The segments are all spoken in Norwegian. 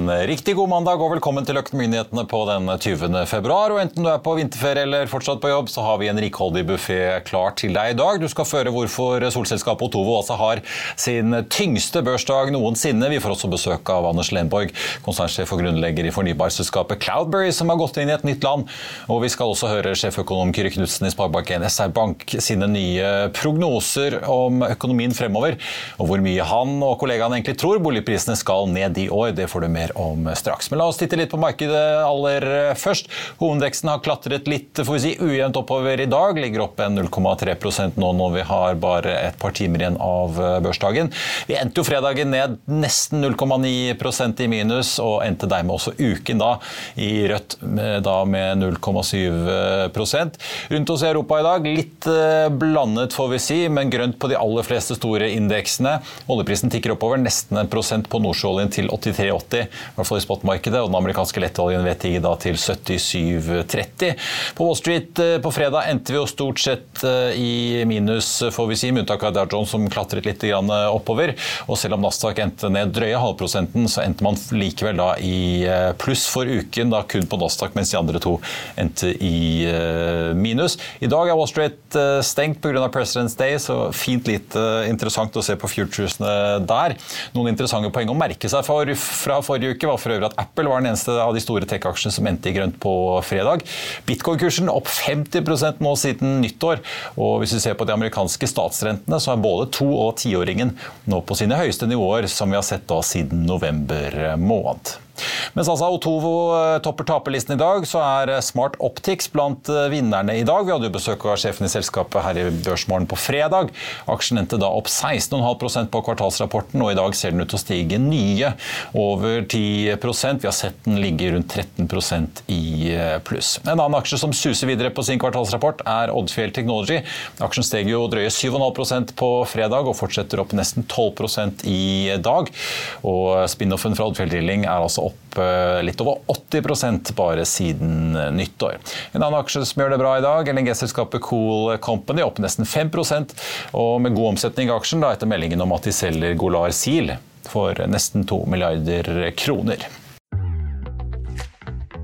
En riktig god mandag og velkommen til Økonominyhetene på den 20. februar. Og enten du er på vinterferie eller fortsatt på jobb, så har vi en rikholdig buffé klar til deg i dag. Du skal føre hvorfor solselskapet Otovo også har sin tyngste børsdag noensinne. Vi får også besøk av Anders Lenborg, konsernsjef og grunnlegger i fornybarselskapet Cloudberry, som har gått inn i et nytt land. Og vi skal også høre sjeføkonom Kyrre Knutsen i Sparebank1 SR Bank sine nye prognoser om økonomien fremover, og hvor mye han og kollegaene egentlig tror boligprisene skal ned i år. Det får du mer om straks. Men la oss titte litt på markedet aller først. Hovedveksten har klatret litt får vi si, ujevnt oppover i dag. Ligger opp en 0,3% nå når vi har bare et par timer igjen av børsdagen. Vi endte jo fredagen ned nesten 0,9% i minus, og endte dermed også uken da i rødt da med 0,7% Rundt oss i Europa i dag litt blandet, får vi si, men grønt på de aller fleste store indeksene. Oljeprisen tikker oppover nesten en prosent på nordsjøoljen til 83,80 i hvert fall i spotmarkedet, og den amerikanske lettoljen vettiger da til 77,30. På Wall Street eh, på fredag endte vi jo stort sett eh, i minus, får vi si, med unntak av Dow Jones som klatret litt oppover. Og selv om Nasdaq endte ned drøye halvprosenten, så endte man likevel da i eh, pluss for uken, da kun på Nasdaq, mens de andre to endte i minus. I dag er Wall Street stengt pga. President's Day, så fint lite interessant å se på futuresene der. Noen interessante poeng å merke seg for, fra forrige uke var for øvrig at Apple var den eneste av de store tech-aksjene som endte i grønt på fredag. Bitcoin-kursen opp 50% nå siden nyttår. Og hvis vi ser på de amerikanske statsrentene, så er både to- og tiåringen nå på sine høyeste nivåer som vi har sett da siden november måned. Mens altså Otovo eh, topper taperlisten i dag, så er eh, Smart Optics blant eh, vinnerne i dag. Vi hadde jo besøk av sjefen i selskapet her i Børsmorgen på fredag. Aksjen endte da opp 16,5% på kvartalsrapporten, og i dag ser den ut til å stige nye over 10% Vi har sett den ligge rundt 13% i pluss. En annen aksje som suser videre på sin kvartalsrapport, er Oddfjell Technology. Aksjen steg jo drøye 7,5% på fredag og fortsetter opp nesten 12% i dag. Og spin-offen fra Oddfjell Drilling er altså opp eh, litt over 80 bare siden eh, nyttår. En annen aksje som gjør det bra i dag, LNG-selskapet Cool Company, opp nesten 5% og med god omsetning i aksjen da, etter meldingen om at de selger Golar Seal for nesten 2 milliarder kroner.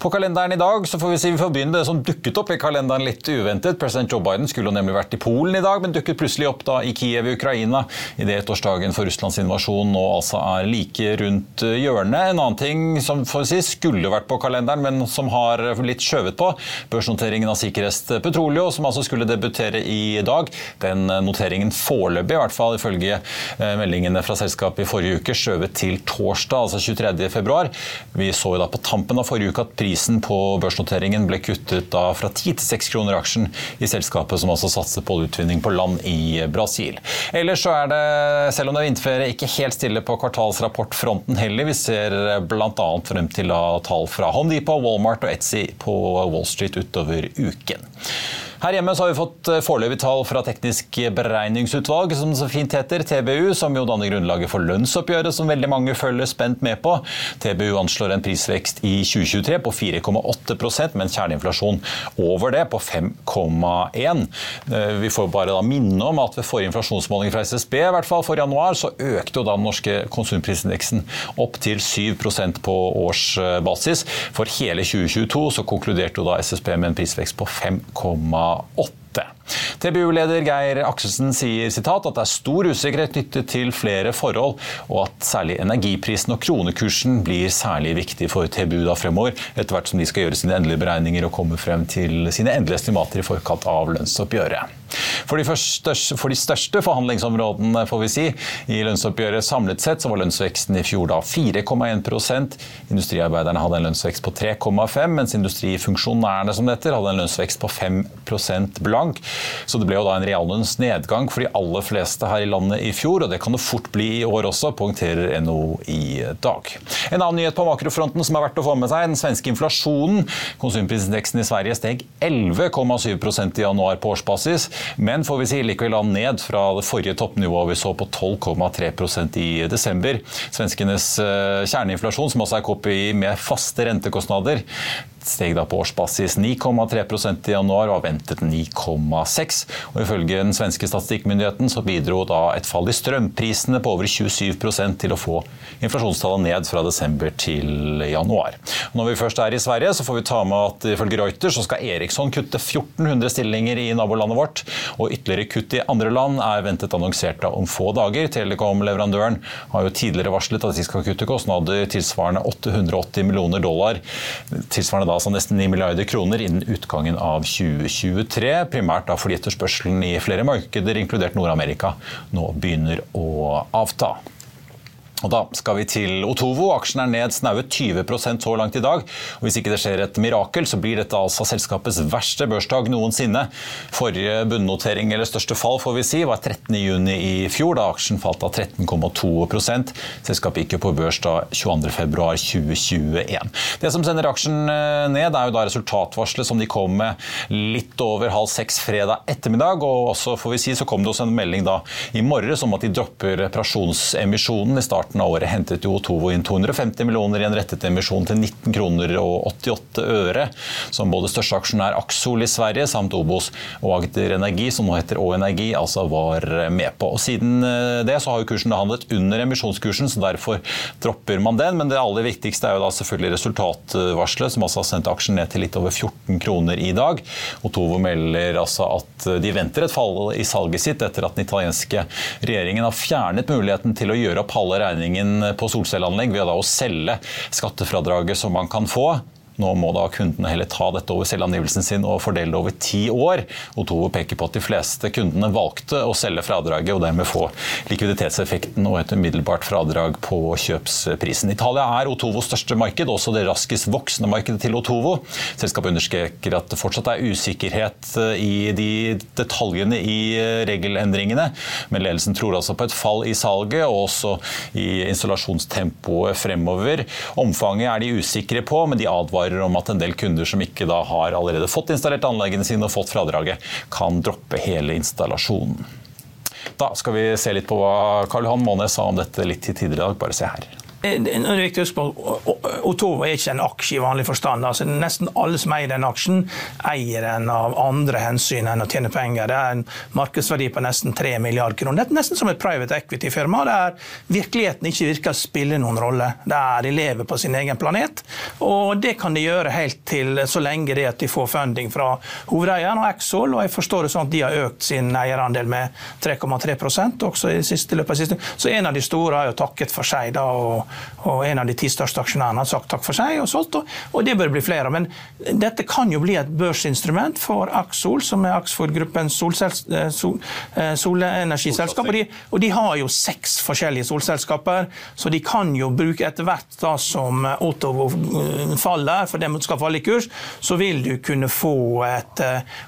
På kalenderen i dag så får vi si vi får begynne det som dukket opp i kalenderen litt uventet. President Joe Biden skulle jo nemlig vært i Polen i dag, men dukket plutselig opp da i Kiev i Ukraina idet ettårsdagen for Russlands invasjon nå altså er like rundt hjørnet. En annen ting som får vi si, skulle vært på kalenderen, men som har litt skjøvet på, børsnoteringen av Sikkerhet Petroleo, som altså skulle debutere i dag. Den noteringen foreløpig, i hvert fall ifølge eh, meldingene fra selskapet i forrige uke, skjøvet til torsdag, altså 23. februar. Vi så jo da på tampen av forrige uke at prisen på børsnoteringen ble kuttet fra 10 til 6 kroner aksjen i selskapet som altså satser på utvinning på land i Brasil. Ellers så er det, selv om det er vinterferie, ikke helt stille på kvartalsrapportfronten heller. Vi ser bl.a. frem til tall fra Home Depot, Walmart og Etsy på Wall Street utover uken. Her hjemme har vi fått eh, foreløpig tall fra Teknisk beregningsutvalg, som så fint heter, TBU, som jo danner grunnlaget for lønnsoppgjøret, som veldig mange følger spent med på. TBU anslår en prisvekst i 2023 på 4,8 med en kjerneinflasjon over det på 5,1 eh, Vi får bare da minne om at ved forrige inflasjonsmåling fra SSB, i hvert fall for januar, så økte jo da den norske konsumprisindeksen opp til 7% på årsbasis. For hele 2022 så konkluderte jo da SSB med en prisvekst på 5,8. TBU-leder Geir Akselsen sier citat, at det er stor usikkerhet knyttet til flere forhold, og at særlig energiprisen og kronekursen blir særlig viktig for TBU da fremover, etter hvert som de skal gjøre sine endelige beregninger og komme frem til sine endelige estimater i forkant av lønnsoppgjøret. For de, første, for de, største forhandlingsområdene får vi si, i lønnsoppgjøret samlet sett så var lønnsveksten i fjor da 4,1% Industriarbeiderne hadde en lønnsvekst på 3,5 mens industrifunksjonærene som dette hadde en lønnsvekst på 5% blank. Så det ble jo da en reallønnsnedgang for de aller fleste her i landet i fjor, og det kan det fort bli i år også, poengterer NHO i dag. En annen nyhet på makrofronten som er verdt å få med seg, den svenske inflasjonen. Konsumprisindeksen i Sverige steg 11,7% i januar på årsbasis. Men får vi si likevel ned fra det forrige toppnivået vi så på 12,3% i desember. Svenskenes eh, kjerneinflasjon, som også er KPI med faste rentekostnader, steg da på årsbasis 9,3% i januar og har ventet 9,6 og Ifølge den svenske statistikkmyndigheten så bidro da et fall i strømprisene på over 27% til å få inflasjonstallet ned fra desember til januar. Når vi først er i Sverige, så får vi ta med at ifølge Reuters så skal Eriksson kutte 1400 stillinger i nabolandet vårt, og ytterligere kutt i andre land er ventet annonsert om få dager. Telekom-leverandøren har jo tidligere varslet at de skal kutte kostnader tilsvarende 880 millioner dollar. tilsvarende da altså nesten 9 milliarder kroner innen utgangen av 2023. Primært da fordi etterspørselen i flere markeder, inkludert Nord-Amerika, nå begynner å avta. Og Da skal vi til Otovo. Aksjen er ned snaue 20% så langt i dag. Og Hvis ikke det skjer et mirakel, så blir dette altså selskapets verste børsdag noensinne. Forrige bunnotering, eller største fall, får vi si, var 13.6 i fjor, da aksjen falt av 13,2% Selskapet gikk jo på børs da 22.2.2021. Det som sender aksjen eh, ned, er jo da resultatvarselet som de kom med litt over halv seks fredag ettermiddag. Og også får vi si, så kom det også en melding da i morges om at de dropper reparasjonsemisjonen i starten starten av året hentet jo Otovo inn 250 millioner i en rettet emisjon til 19 kroner og 88 øre, som både største aksjonær Axol i Sverige samt Obos og Agder Energi, som nå heter Å Energi, altså var med på. Og Siden eh, det så har jo kursen handlet under emisjonskursen, så derfor dropper man den. Men det aller viktigste er jo da selvfølgelig resultatvarselet, som altså har sendt aksjen ned til litt over 14 kroner i dag. Otovo melder altså at de venter et fall i salget sitt etter at den italienske regjeringen har fjernet muligheten til å gjøre opp halve regningen regningen på solcelleanlegg ved å selge skattefradraget som man kan få nå må da kundene heller ta dette over selvangivelsen sin og fordele det over ti år. Otovo peker på at de fleste kundene valgte å selge fradraget og dermed få likviditetseffekten og et umiddelbart fradrag på kjøpsprisen. Italia er Otovos største marked, også det raskest voksende markedet til Otovo. Selskapet understreker at det fortsatt er usikkerhet i de detaljene i regelendringene, men ledelsen tror altså på et fall i salget og også i installasjonstempoet fremover. Omfanget er de usikre på, men de advarer advarer om at en del kunder som ikke da har allerede fått installert anleggene sine og fått fradraget, kan droppe hele installasjonen. Da skal vi se litt på hva Karl Johan Månes sa om dette litt tidligere i dag. Bare se her. Eh, det er viktig å huske på Otovo er ikke en aksje i vanlig forstand. Altså, nesten alle som eier den aksjen, eier den av andre hensyn enn å tjene penger. Det er en markedsverdi på nesten 3 milliarder kroner. Det er nesten som et private equity-firma der virkeligheten ikke virker å spille noen rolle. Der de lever på sin egen planet. Og det kan de gjøre helt til så lenge det at de får funding fra hovedeieren og Exol. Og jeg forstår det sånn at de har økt sin eierandel med 3,3% også i siste løpet av siste. Så en av de store har jo takket for seg. da, og og en av de ti største aksjonærene har sagt takk for seg og solgt, og det bør bli flere. Men dette kan jo bli et børsinstrument for Axol, som er Axford-gruppens eh, sol, eh, solenergiselskap. Og de, og de, har jo seks forskjellige solselskaper, så de kan jo bruke etter hvert da som Otovo eh, faller, for det skal falle i kurs, så vil du kunne få et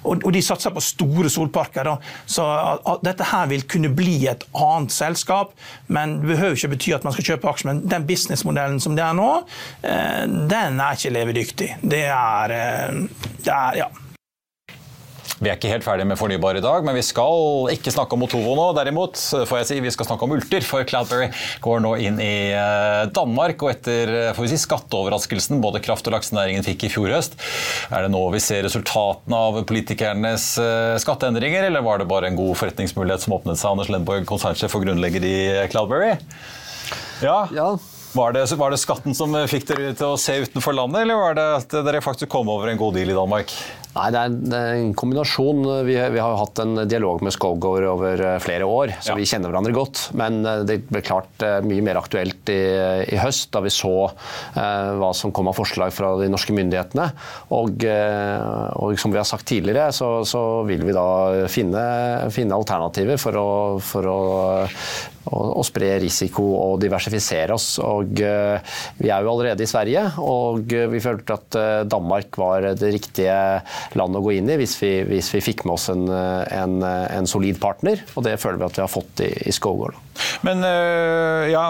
Og, de satser på store solparker, da, så dette her vil kunne bli et annet selskap, men det behøver ikke bety at man skal kjøpe aksjer. Den businessmodellen som det er nå, eh, den er ikke levedyktig. Det er, eh, det er ja. Vi er ikke helt ferdig med fornybar i dag, men vi skal ikke snakke om Otovo nå. Derimot får jeg si vi skal snakke om ulter, for Cloudberry går nå inn i eh, Danmark. Og etter si, skatteoverraskelsen både kraft- og laksenæringen fikk i fjor høst, er det nå vi ser resultatene av politikernes skatteendringer, eller var det bare en god forretningsmulighet som åpnet seg? Anders Lendborg, konsernsjef og grunnlegger i Cloudberry. Ja. ja. Var det, var det, skatten som fikk dere til å se utenfor landet, eller var det at dere faktisk kom over en god deal i Danmark? Nei, det er, en kombinasjon. Vi, vi, har jo hatt en dialog med Skogård over eh, flere år, så ja. vi kjenner hverandre godt. Men eh, det ble klart eh, mye mer aktuelt i, i høst, da vi så eh, hva som kom av forslag fra de norske myndighetene. Og, eh, og som vi har sagt tidligere, så, så vil vi da finne, finne alternativer for å, for å og, spre risiko og diversifisere oss. Og, uh, vi er jo allerede i Sverige, og vi følte at uh, Danmark var det riktige landet å gå inn i hvis vi, hvis vi fikk med oss en, en, en, solid partner. Og det føler vi at vi har fått i, i Skogård. Men uh, ja,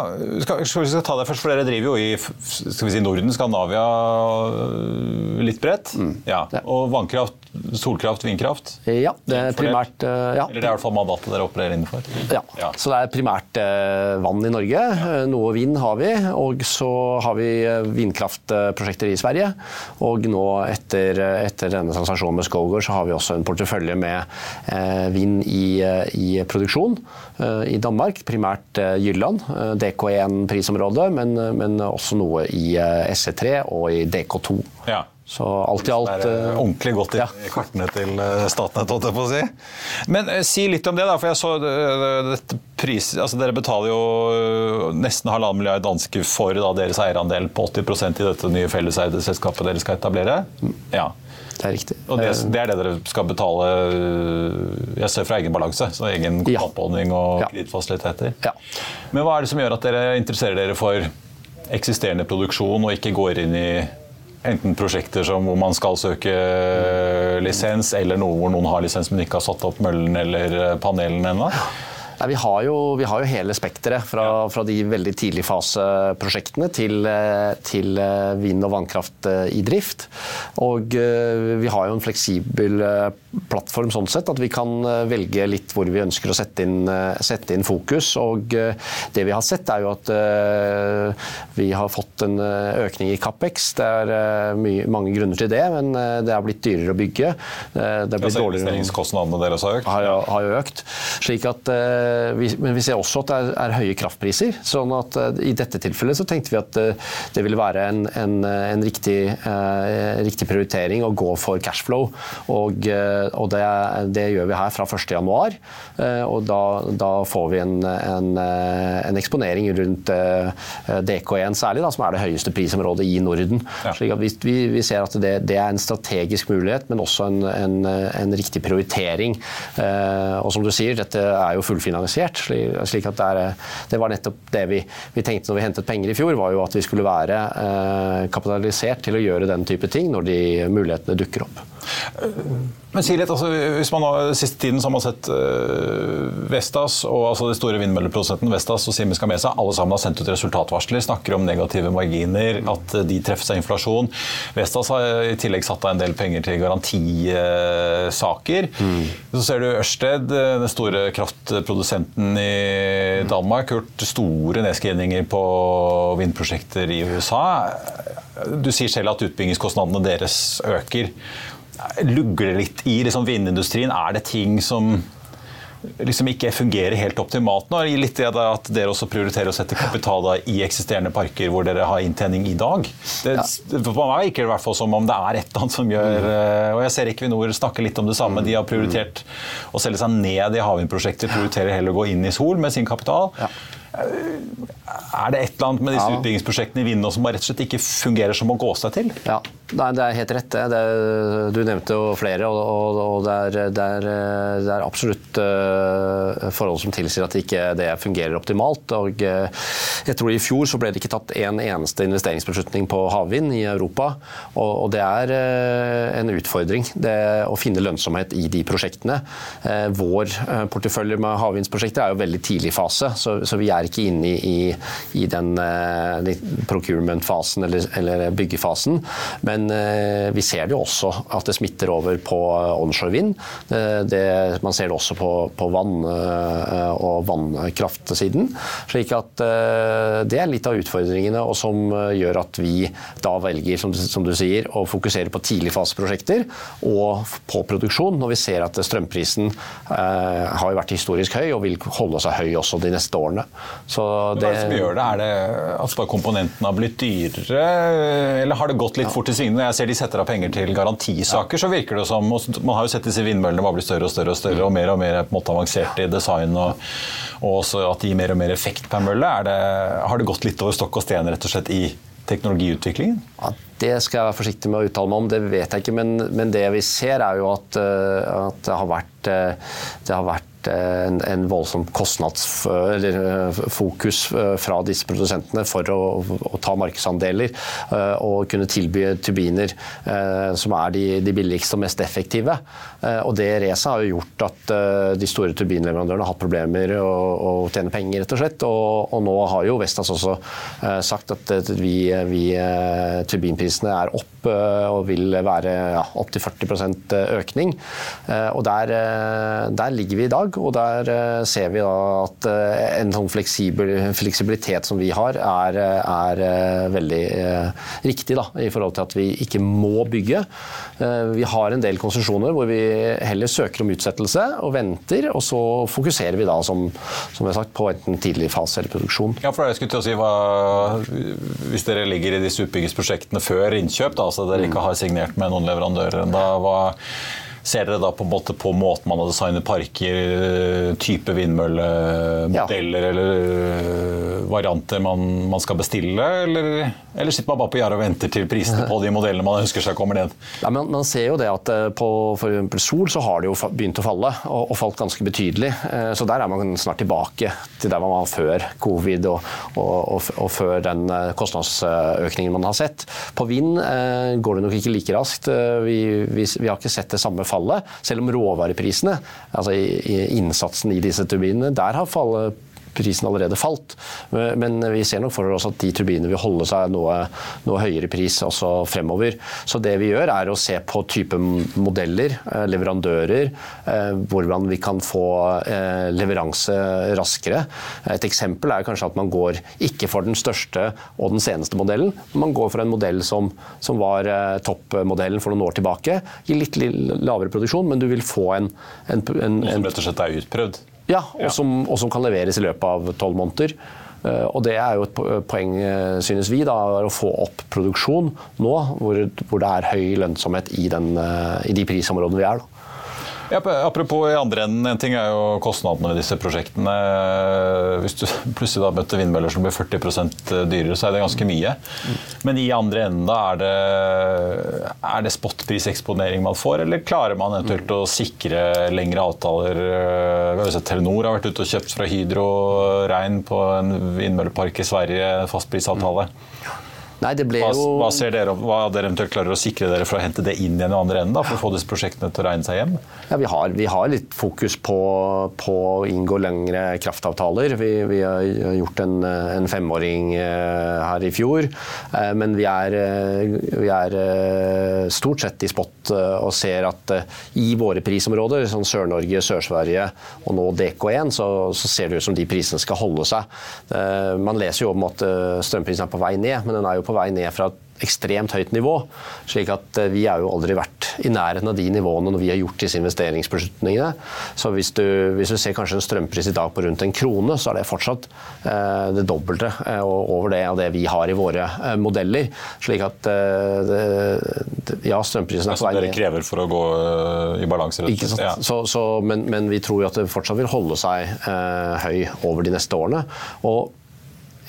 skal, skal, vi ta det først, for dere driver jo i skal vi si, Norden, Skandinavia, litt bredt. Mm. Ja. Og vannkraft Solkraft, vindkraft? Ja, det er primært ja. Eller det er i hvert fall mandatet dere opererer innenfor? Ja. ja. så det er primært vann i Norge. Noe vind har vi. Og så har vi vindkraftprosjekter i Sverige. Og nå etter, etter denne transaksjonen med Skogård, så har vi også en portefølje med vind i, i produksjon i Danmark. Primært Jylland, DK1-prisområdet, men, men, også noe i SE3 og i DK2. Ja. Så alt i alt Det er eh, ordentlig godt i ja. kartene til eh, Statnett, holdt jeg på å si. Men eh, si litt om det, da. For jeg så dette pris... Altså, dere betaler jo nesten halvannen milliard danske for da, deres eierandel på 80% i dette nye felleseide selskapet dere skal etablere. Ja. Det er riktig. Og det, det, er det dere skal betale Jeg ser fra egen balanse, så egen kontantbeholdning og ja. kredittfasiliteter. Ja. Men hva er det som gjør at dere interesserer dere for eksisterende produksjon og ikke går inn i enten prosjekter som, hvor man skal søke lisens, eller noe hvor noen har lisens, men ikke har satt opp møllen eller panelene ennå? Nei, vi, har jo, vi, har jo, hele spekteret fra, fra, de veldig tidligfaseprosjektene til, eh, til eh, vind- og vannkraft eh, i drift. Og vi har jo en fleksibel plattform sånn sett at vi kan velge litt hvor vi ønsker å sette inn, sette inn fokus. Og det vi har sett, er jo at vi har fått en økning i Capex. Det er mye, mange grunner til det, men det har blitt dyrere å bygge. Det er blitt dårligere. Investeringskostnadene deres har økt? Har, har økt. Slik at Eh, men vi ser også at det er, er høye kraftpriser. sånn at eh, I dette tilfellet så tenkte vi at eh, det ville være en, en, en riktig, eh, riktig, prioritering å gå for cashflow. Og, og det, det, gjør vi her fra 1.1. Eh, og da, da, får vi en, en eksponering rundt eh, DK1 særlig, da, som er det høyeste prisområdet i Norden. Ja. slik at vi, vi, ser at det, det, er en strategisk mulighet, men også en, en riktig prioritering. Eh, og som du sier, dette er jo fullfinansiert finansiert. slik at det, er, det var nettopp det vi, vi, tenkte når vi hentet penger i fjor, var jo at vi skulle være eh, kapitalisert til å gjøre den type ting når de mulighetene dukker opp. Men si litt, altså, hvis man har, Siste tiden har man sett uh, Vestas og altså de store vindmølleprodusentene Vestas og Siemens Gamesa alle sammen har sendt ut resultatvarsler, snakker om negative marginer, at uh, de treffes av inflasjon. Vestas har i tillegg satt av en del penger til garantisaker. Mm. Så ser du Ørsted, den store kraftprodusenten i Danmark, gjort store nedskrivninger på vindprosjekter i USA. Du sier selv at utbyggingskostnadene deres øker. Lugger det litt i liksom, vindindustrien? Er det ting som liksom ikke fungerer helt optimalt nå? Litt det at dere også prioriterer å sette kapital i eksisterende parker hvor dere har inntjening i dag. Det, ja. For meg virker det i hvert fall som om det er et eller annet som gjør mm. Eh, og Jeg ser Equinor snakke litt om det samme. De har prioritert å selge seg ned i havvindprosjekter, prioriterer heller å gå inn i sol med sin kapital. Ja. Er det et eller annet med disse ja. utbyggingsprosjektene i Vind som rett og slett ikke fungerer som å gå seg til? Ja, Nei, det er helt rett. Det. du nevnte jo flere, og, og det, er, det, er, det, er, absolutt uh, forhold som tilsier at ikke det fungerer optimalt. Og, uh, jeg tror I fjor så ble det ikke tatt en eneste investeringsbeslutning på havvind i Europa. Og, og det er uh, en utfordring å finne lønnsomhet i de prosjektene. vår portefølje med havvindsprosjekter er jo veldig tidlig fase, så, så vi er er ikke inne i, i den uh, procurement-fasen eller, eller, byggefasen. Men Men vi ser det jo også at det smitter over på onshore vind. man ser det også på, på vann- og vannkraftsiden. Slik at det er litt av utfordringene og som gjør at vi da velger som, som du sier, å fokusere på tidligfaseprosjekter og på produksjon når vi ser at strømprisen eh, har vært historisk høy og vil holde seg høy også de neste årene. Så det, Hva er det som gjør det? Er det at komponentene har blitt dyrere, eller har det gått litt ja. fort i når Jeg ser de setter av penger til garantisaker, så virker det som Man har jo sett disse vindmøllene bare bli større og større og større, og mer og mer på en måte avansert i design, og, og også at de gir mer og mer effekt per mølle. Det, har det gått litt over stokk og sten rett og slett i teknologiutviklingen? Ja, det skal jeg være forsiktig med å uttale meg om, det vet jeg ikke. Men, men det vi ser, er jo at, eh, at det har vært, eh, det har vært Eh, en, en voldsom kostnadsfokus eh, eh, fra disse produsentene for å, å ta markedsandeler og kunne tilby turbiner som er de, de, billigste og mest effektive. Og det racet har jo gjort at de store turbinleverandørene har hatt problemer å, å tjene penger, rett og slett. Og, og nå har jo Vestas også sagt at vi, vi, turbinprisene er opp og vil være ja, opptil 40% økning. Og der, der ligger vi i dag og der eh, ser vi at eh, en sånn fleksibilitet som vi har, er, er eh, veldig riktig da, i forhold til at vi ikke må bygge. Vi har en del konsesjoner hvor vi heller søker om utsettelse og venter, og så fokuserer vi da som, som jeg har sagt, på enten tidlig fase eller produksjon. Ja, for jeg skulle til å si hva, Hvis dere ligger i disse utbyggingsprosjektene før innkjøp, da, så dere ikke har signert med noen leverandører ennå, Ser dere da på, en måte på måten man har designet parker, type vindmøllemodeller ja. eller øh, varianter man, man skal bestille, eller, eller, sitter man bare på gjerdet og venter til prisene på de modellene man ønsker seg kommer ned? Ja, man, man, ser jo det at øh, på f.eks. Sol så har det jo begynt å falle, og, og, falt ganske betydelig. Så der er man snart tilbake til der man var før covid og, og, og før den kostnadsøkningen man har sett. På vind går det nok ikke like raskt. Vi, vi, vi har ikke sett det samme fallet, selv om råvareprisene, altså innsatsen i disse turbinene, der har fallet prisen allerede falt. Men vi ser nok for oss at de turbinene vil holde seg noe, noe, høyere pris også fremover. Så det vi gjør er å se på type modeller, eh, leverandører, eh, hvordan vi kan få eh, leveranse raskere. Et eksempel er kanskje at man går ikke for den største og den seneste modellen, men man går for en modell som, som var toppmodellen for noen år tilbake. Gir litt lavere produksjon, men du vil få en, en, en Som rett og slett er utprøvd? Ja, og, som, og som kan leveres i løpet av tolv måneder. Eh, og Det er jo et poeng, eh, synes vi, da, å få opp produksjon nå, hvor, hvor det er høy lønnsomhet i, den, eh, i de prisområdene vi er. Da. Ja, apropos i andre enden, en ting er jo kostnadene ved disse prosjektene. Hvis du plutselig da møter vindmøller som blir 40% dyrere, så er det ganske mye. Men i andre enden, da, er det, er det spotpriseksponering man får, eller klarer man eventuelt å sikre lengre avtaler? Sett Telenor har vært ute og kjøpt fra Hydro Rein på en vindmøllepark i Sverige, fastprisavtale. Nei, hva, jo... hva ser dere, hva dere eventuelt klarer å sikre dere for å hente det inn igjen i andre enden, da, for å få disse prosjektene til å regne seg hjem? Ja, vi, har, vi har litt fokus på, på, å inngå lengre kraftavtaler. Vi, vi har gjort en, en, femåring eh, her i fjor, eh, men vi er, eh, vi er stort sett i spot og ser at i våre prisområder, sånn Sør-Norge, Sør-Sverige og nå DK1, så, så, ser det ut som de prisene skal holde seg. Man leser jo om at strømprisen er på vei ned, men den er jo på på vei ned fra et ekstremt høyt nivå. slik at eh, vi har jo aldri vært i nærheten av de nivåene når vi har gjort disse investeringsbeslutningene. Så hvis du, hvis du ser kanskje en strømpris i dag på rundt en krone, så er det fortsatt eh, det dobbelte eh, over det av det vi har i våre modeller. Slik at det, ja, strømprisen er på vei ned. Dere krever for å gå i balanse? Ikke sant? Ja. Så, så, men, men, vi tror jo at det fortsatt vil holde seg høy over de neste årene. Og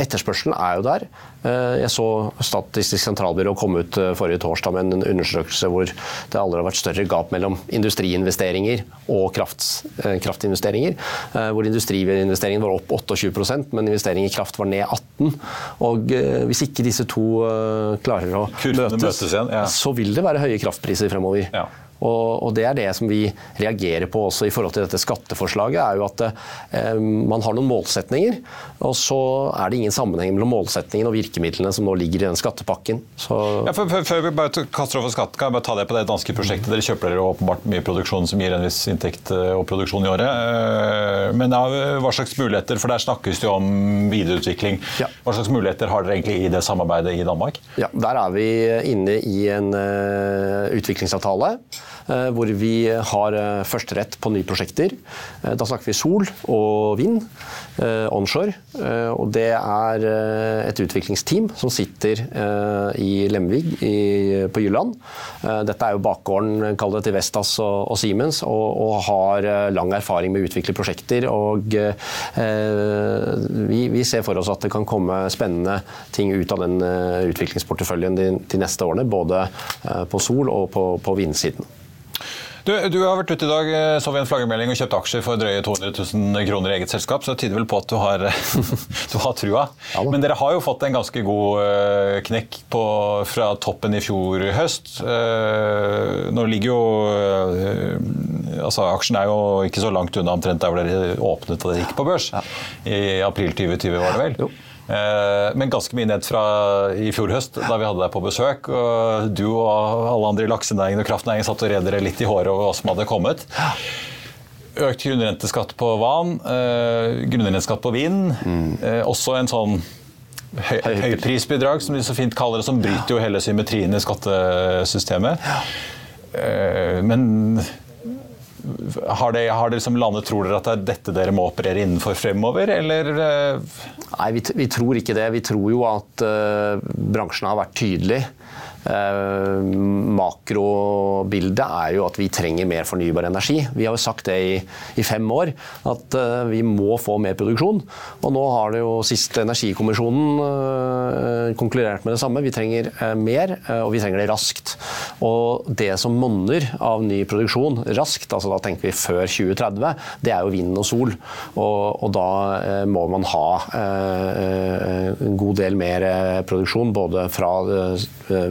etterspørselen er jo der. Eh, jeg så Statistisk sentralbyrå komme ut eh, forrige torsdag med en undersøkelse hvor det aldri har vært større gap mellom industriinvesteringer og kraft, eh, kraftinvesteringer. Hvor industriinvesteringer var opp 28% men investering i kraft var ned 18 Og Hvis ikke disse to klarer å møtes, møtes igjen, ja. så vil det være høye kraftpriser fremover. Ja. Og, Det er det som vi reagerer på også i forhold til dette skatteforslaget. er jo at eh, Man har noen målsetninger, og så er det ingen sammenheng mellom målsetningen og virkemidlene som nå ligger i den skattepakken. Ja, for, for, Før vi bare kaster over skatt, kan jeg bare ta det på det danske prosjektet. Dere kjøper dere åpenbart mye produksjon som gir en viss inntekt eh, og produksjon i året. Eh, men ja, hva slags muligheter, for der snakkes det jo om videreutvikling. Ja. Hva slags muligheter har dere egentlig i det samarbeidet i Danmark? Ja, Der er vi inne i en utviklingsavtale. Eh, hvor vi har eh, førsterett på nye prosjekter. Eh, da snakker vi sol og vind onshore. Og det er et utviklingsteam som sitter i Lemvig på Jylland. Dette er jo bakgården kall det, til Vestas og, Siemens, og, har lang erfaring med å utvikle prosjekter. og vi, ser for oss at det kan komme spennende ting ut av den utviklingsporteføljen de, neste årene. Både på sol og på vindsiden. Du, du, har vært ute i dag, eh, så vi en flaggermelding og kjøpt aksjer for drøye 200 000 kroner i eget selskap, så det tyder vel på at du har, du har trua. Ja, Men dere har jo fått en ganske god uh, knekk på, fra toppen i fjor høst. Nå ligger jo altså Aksjen er jo ikke så langt unna omtrent der hvor dere åpnet og det gikk på børs. I april 2020, var det vel? Jo. Eh, men ganske mye ned fra i fjor høst, da vi hadde deg på besøk. og Du og alle andre i laksenæringen og kraftnæringen satt og red dere litt i håret over hva som hadde kommet. Økt grunnrenteskatt på vann, eh, grunnrenteskatt på vind. Mm. Også en sånn høy, høyprisbidrag, som de så fint kaller det, som bryter jo hele symmetrien i skattesystemet. Men har dere, har det som landet, Tror dere at det er dette dere må operere innenfor fremover, eller? Eh? Nei, vi, vi tror ikke det. Vi tror jo at uh, bransjen har vært tydelig. Eh, makrobildet er jo at vi trenger mer fornybar energi. Vi har jo sagt det i, i fem år, at uh, vi må få mer produksjon. Og nå har det jo sist Energikommisjonen uh, konkludert med det samme. Vi trenger mer, og vi trenger det raskt. Og det som monner av ny produksjon raskt, altså da tenker vi før 2030, det er jo vind og sol. Og, og da må man ha en god del mer produksjon, både fra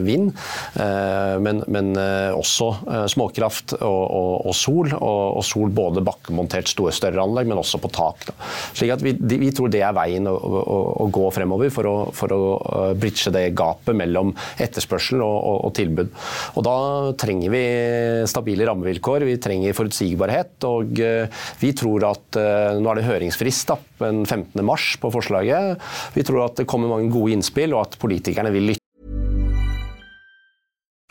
vind vind, eh, men, men eh, også eh, småkraft og, og, og sol. Og, og, sol både bakkemontert store, større anlegg, men også på tak. Da. Slik at vi, vi, tror det er veien å, å, å gå fremover for å, for å bridge det gapet mellom etterspørsel og, tilbud. Og Da trenger vi stabile rammevilkår, vi trenger forutsigbarhet. og Vi tror at nå er det høringsfrist da, den 15. mars på forslaget. Vi tror at det kommer mange gode innspill, og at politikerne vil lytte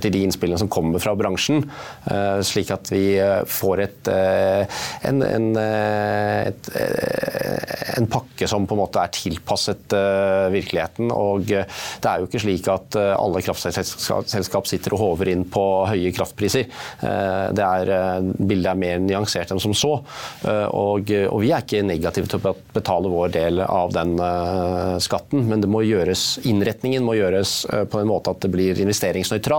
til de innspillene som kommer fra bransjen, eh, slik at vi eh, får et, eh, en, en, et, en, pakke som på en måte er tilpasset virkeligheten. Og det er jo ikke slik at alle kraftselskap sitter og håver inn på høye kraftpriser. Det er, bildet er mer nyansert enn som så. Og, og vi er ikke negative til å betale vår del av den skatten, men det må gjøres, innretningen må gjøres på en måte at det blir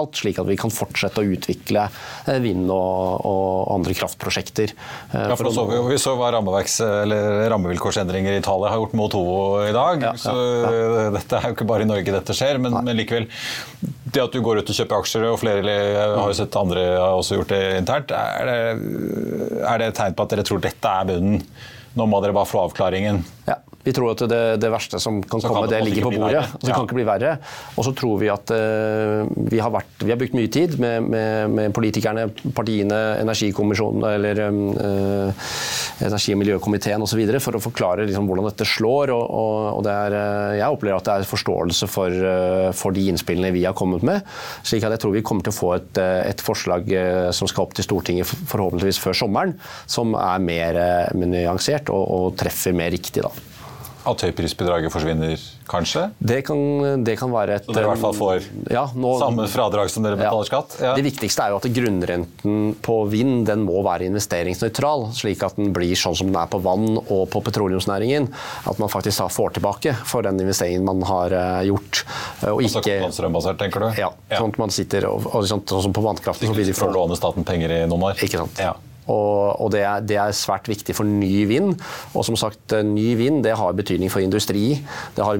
investeringsnøytralt slik at vi kan fortsette å utvikle eh, vind- og, og andre kraftprosjekter. Eh, ja, for så vi, vi så hva rammevilkårsendringer i Italia har gjort mot Ovo i dag. Ja, så ja, ja. Dette er jo ikke bare i Norge dette skjer, men, men, likevel. Det at du går ut og kjøper aksjer, og flere har jo sett andre har også gjort det internt, er det, er det et tegn på at dere tror dette er bunnen? Nå må dere bare få avklaringen. Ja. Vi tror at det, det verste som kan så komme, kan det, det ligger på bordet. Det ja. kan ikke bli verre. Og så tror vi at uh, vi, har vært, vi, har brukt mye tid med, med, med politikerne, partiene, energikommisjonen eller uh, energi- og miljøkomiteen osv. for å forklare liksom, hvordan dette slår. Og, og, og er, uh, jeg opplever at det er forståelse for, for, de innspillene vi har kommet med. slik at jeg tror vi kommer til å få et, et forslag som skal opp til Stortinget forhåpentligvis før sommeren, som er mer, mer nyansert og, og treffer mer riktig. da. At høyprisbidraget forsvinner, kanskje? Det kan, det kan være et Så dere i hvert fall får ja, nå, samme fradrag som dere betaler ja. skatt? Ja. Det viktigste er jo at grunnrenten på vind den må være investeringsnøytral, slik at den blir sånn som den er på vann og på petroleumsnæringen. At man faktisk får tilbake for den investeringen man har eh, gjort. Eh, og ikke strømbasert, tenker du? Ja, sånn at man sitter og, og sånn, sånn som på vannkraften. Vil de få låne staten penger i noen år? Ikke sant. Ja. Og, og det, er, det, er, svært viktig for ny vind. Og som sagt, eh, ny vind det har betydning for industri. Det har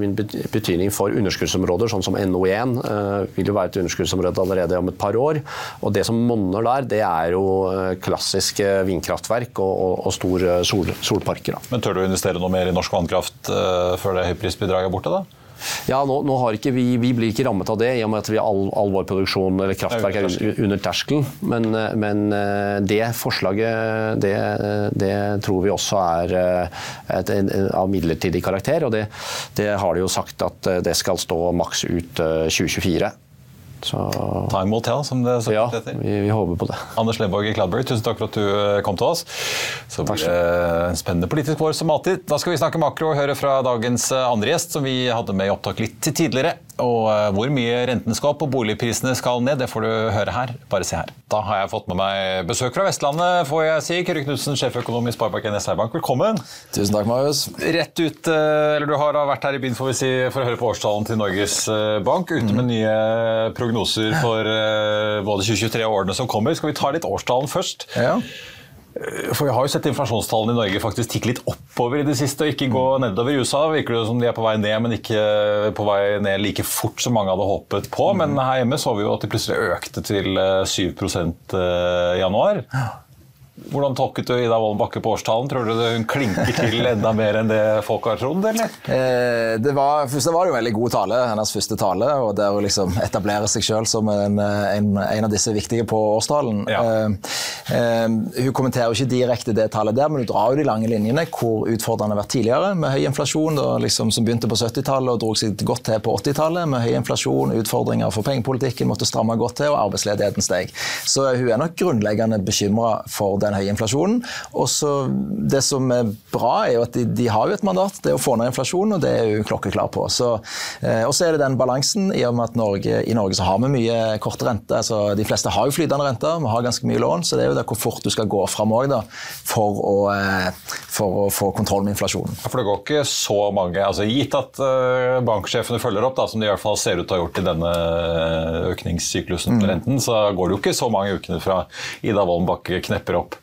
betydning for underskuddsområder, sånn som NO1 eh, vil jo være et underskuddsområde allerede om et par år. Og det som monner der, det er jo eh, klassiske vindkraftverk og, og, og store sol, solparker. Da. Men tør du investere noe mer i norsk vannkraft eh, før det høyprisbidraget er borte? da? Ja, nå, nå vi, vi, blir ikke rammet av det, i og med at vi all, all vår produksjon eller kraftverk er under terskelen. Men, eh, men, eh, det forslaget, det, det, tror vi også er eh, et, en, av midlertidig karakter. Og det, det har de jo sagt at det skal stå maks ut 2024. Så... Time will tell, som det ja, heter. Vi, vi håper på det. Anders Lemborg i Cloudberry, tusen takk for at du eh, kom til oss. Så blir det en spennende politisk vår som alltid. Da skal vi snakke makro og høre fra dagens eh, andre gjest, som vi hadde med i opptak litt tidligere. Og eh, hvor mye renten skal opp og boligprisene skal ned, det får du høre her. Bare se her. Da har jeg fått med meg besøk fra Vestlandet, får jeg si. Kyrre Knutsen, sjeføkonom i Sparebanken SR Bank, velkommen. Tusen takk, Marius. Rett ut, eh, eller Du har vært her i byen får vi si, for å høre på årstalen til Norges eh, Bank, ute med nye prognoser for både 2023 og årene som kommer. Skal vi ta litt årstalen først? Ja. For Vi har jo sett inflasjonstallene i Norge faktisk tikke litt oppover i det siste, og ikke gå nedover. I USA virker det som de er på vei ned, men ikke på vei ned like fort som mange hadde håpet på. Men her hjemme så vi jo at de plutselig økte til 7 eh, i januar. Hvordan tolket du Ida Wolden Bakke på årstalen? Tror du hun klinker til enda mer enn det folk har trodd? eller? Eh, det var, først var det jo en veldig god tale, hennes første tale. og Det å liksom etablere seg selv som en, en, en, av disse viktige på årstalen. Ja. Eh, eh, hun kommenterer jo ikke direkte det tallet der, men hun drar jo de lange linjene hvor utfordrende har vært tidligere, med høy inflasjon da, liksom, som begynte på 70-tallet og dro seg godt til på 80-tallet. Med høy inflasjon, utfordringer for pengepolitikken, måtte stramme godt til, og arbeidsledigheten steg. Så hun er nok grunnleggende bekymra for den høye inflasjonen. Og så Det som er bra, er jo at de, de, har jo et mandat, det er å få ned inflasjonen, og det er hun klokkeklar på. Så, eh, og så er det den balansen i og med at Norge, i Norge så har vi mye korte rente. altså De fleste har jo flytende renter, vi har ganske mye lån, så det er jo det hvor fort du skal gå fram òg for, å, eh, for å få kontroll med inflasjonen. For det går ikke så mange, altså Gitt at uh, banksjefene følger opp, da, som de i hvert fall ser ut til å ha gjort i denne økningssyklusen til mm. renten, så går det jo ikke så mange ukene fra Ida Wolden Bakke knepper opp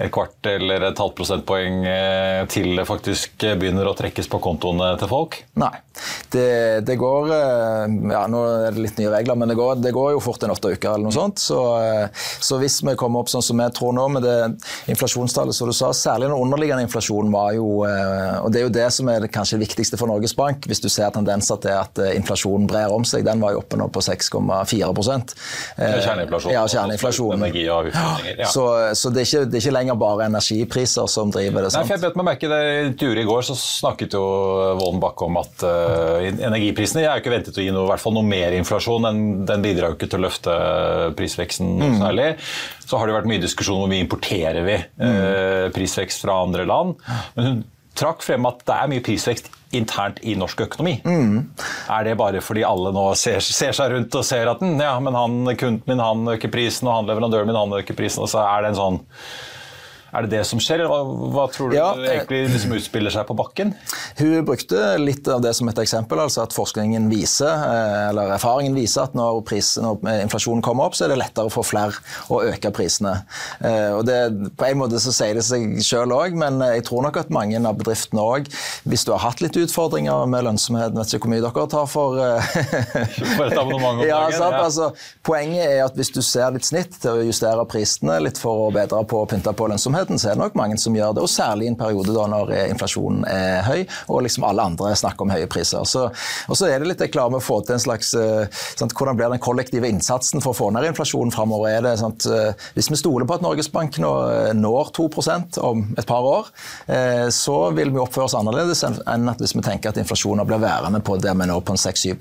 et kvart eller et halvt prosentpoeng eh, til det faktisk begynner å trekkes på kontoene til folk? Nei. Det, det, går eh, ja, Nå er det litt nye regler, men det går, det går jo fort en åtte uker. eller noe sånt. Så, eh, så, hvis vi kommer opp sånn som jeg tror nå, med det inflasjonstallet som du sa, særlig den underliggende inflasjonen var jo Og det er jo det som er det kanskje viktigste for Norges Bank, hvis du ser tendenser til at inflasjonen brer om seg. Den var jo oppe nå på 6,4 Kjerneinflasjon. Ja, kjerneinflasjon. Energi og ja. Så, så det, er ikke, det er ikke lenger lenger bare energipriser som driver det. Sant? Nei, for jeg bet meg merke det I intervjuet i går så snakket jo Bakke om at uh, energiprisene er jo ikke ventet å gi noe, i hvert fall noe mer inflasjon. Den, den bidrar jo ikke til å løfte prisveksten mm. særlig. Så har det vært mye diskusjon om hvor mye importerer vi uh, prisvekst fra andre land. Men hun trakk frem at det er mye prisvekst internt i norsk økonomi. Mm. Er det bare fordi alle nå ser, ser, seg rundt og ser at ja, men han, kunden min han øker prisen, og han leverandøren min han øker prisen, og så er det en sånn er det det som skjer, eller hva, hva tror du ja, egentlig liksom utspiller seg på bakken? Hun brukte litt av det som et eksempel, altså at forskningen viser, eh, eller erfaringen viser at når, pris, når inflasjonen kommer opp, så er det lettere for flere å øke prisene. Eh, og det, på en måte så sier det seg sjøl òg, men jeg tror nok at mange av bedriftene òg, hvis du har hatt litt utfordringer med lønnsomhet, vet ikke hvor mye dere tar for eh, For et abonnement om ja, dagen? Ja. Altså, poenget er at hvis du ser litt snitt til å justere prisene litt for å bedre på å pynte på lønnsomhet, virksomheten, så er det nok mange som gjør det. Og særlig i en periode da når inflasjonen er høy, og liksom alle andre snakker om høye priser. Så, og så er det litt det klarer med å få til en slags sant, Hvordan blir den kollektive innsatsen for å få ned inflasjonen framover? Er det sant, hvis vi stoler på at Norges Bank nå når 2% om et par år, så vil vi oppføre oss annerledes enn at hvis vi tenker at inflasjonen blir værende på der vi nå på en 6-7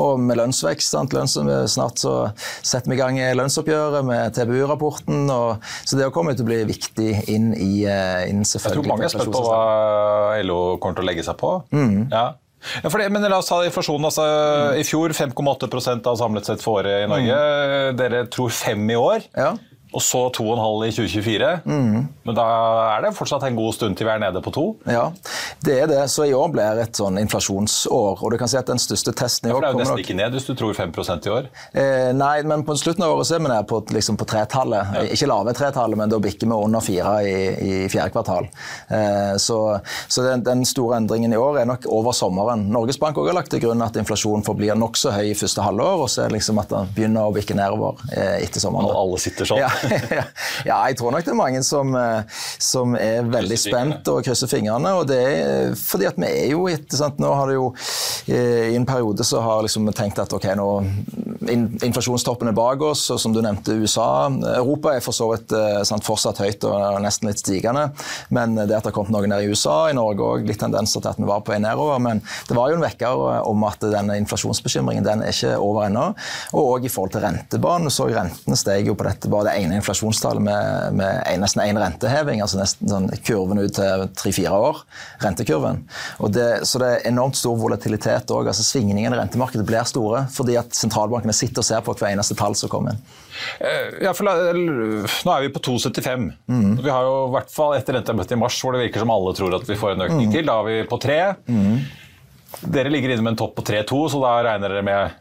Og med lønnsvekst sant, lønns, Snart så setter vi i gang lønnsoppgjøret med TBU-rapporten. Så det kommer til å bli viktig viktig inn i inn selvfølgelig... Jeg tror mange er spent på hva LO kommer til å legge seg på. Mm. Ja. Ja, det, men la oss ta inflasjonen. Altså, mm. I fjor 5,8% av samlet sett for året i Norge. Mm. Dere tror 5 i år. Ja og så 2,5 i 2024. Mm. Men da er det fortsatt en god stund til vi er nede på to? Ja, det er det. Så i år blir et sånn inflasjonsår. Og du kan si at den største testen i år ja, for Det er jo nesten nok... ikke ned hvis du tror 5% i år? Eh, nei, men på slutten av året så er vi nede på, liksom på tretallet. Ja. Ikke lave tretallet, men da bikker vi under fire i, i fjerde kvartal. Eh, så, så den, den, store endringen i år er nok over sommeren. Norges Bank har lagt til grunn at inflasjonen forblir nokså høy i første halvår, og så er det liksom at den begynner å bikke nedover eh, etter sommeren. Og Alle sitter sånn? Ja. ja, jeg tror nok det er mange som, eh, som er veldig spent og krysser fingrene. og det er fordi at vi er jo etter sant? Nå har det jo eh, I en periode så har liksom vi tenkt at ok, nå inflasjonstoppen er bak oss, og som du nevnte USA. Europa er for så vidt eh, sant, fortsatt høyt og nesten litt stigende. Men det at det har kommet noen ned i USA, i Norge òg, litt tendenser til at vi var på vei nedover. Men det var jo en vekker om at denne inflasjonsbekymringen den er ikke over ennå. Og òg i forhold til rentebanen. Så rentene steg jo på dette bare det ene inflasjonstallet med, med en, nesten én renteheving, altså nesten sånn kurven ut til tre-fire år. Rentekurven. Det, så det er enormt stor volatilitet òg. Altså, svingningene i rentemarkedet blir store fordi at sentralbankene sitter og ser på hver eneste tall som kommer inn. Eh, ja, for Nå er vi på 2,75. Mm. Vi har jo i hvert fall etter rentemøtet i mars hvor det virker som alle tror at vi får en økning mm. til. Da er vi på 3. Mm. Dere ligger inne med en topp på 3,2, så da regner dere med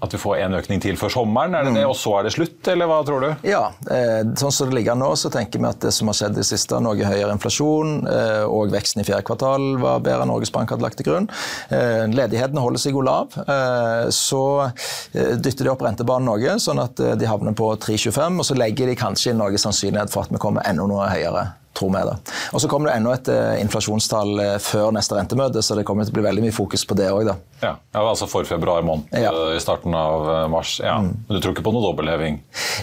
at vi får en økning til før sommeren, er det det, mm. og så er det slutt, eller hva tror du? Ja, eh, sånn som det ligger nå, så tenker vi at det som har skjedd i siste, noe høyere inflasjon, eh, og veksten i fjerde kvartal var bedre enn Norges Bank hadde lagt til grunn. Eh, ledigheten holder seg jo lav. Så dytter de opp rentebanen noe, sånn at de havner på 3,25, og så legger de kanskje inn noe sannsynlighet for at vi kommer enda noe høyere tror vi det. Og Så kommer det enda et uh, inflasjonstall uh, før neste rentemøte, så det kommer til å bli veldig mye fokus på det òg. Ja, ja, altså for februar måned, ja. uh, i starten av mars. Ja. Mm. Men du tror ikke på noe dobbeltheving?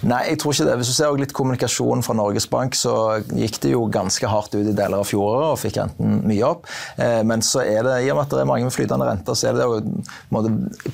Nei, jeg tror ikke det. Hvis du ser litt kommunikasjon fra Norges Bank, så gikk det jo ganske hardt ut i deler av fjoråret og fikk renten mye opp. men så er det, i og med at det er mange med flytende renter, så er det jo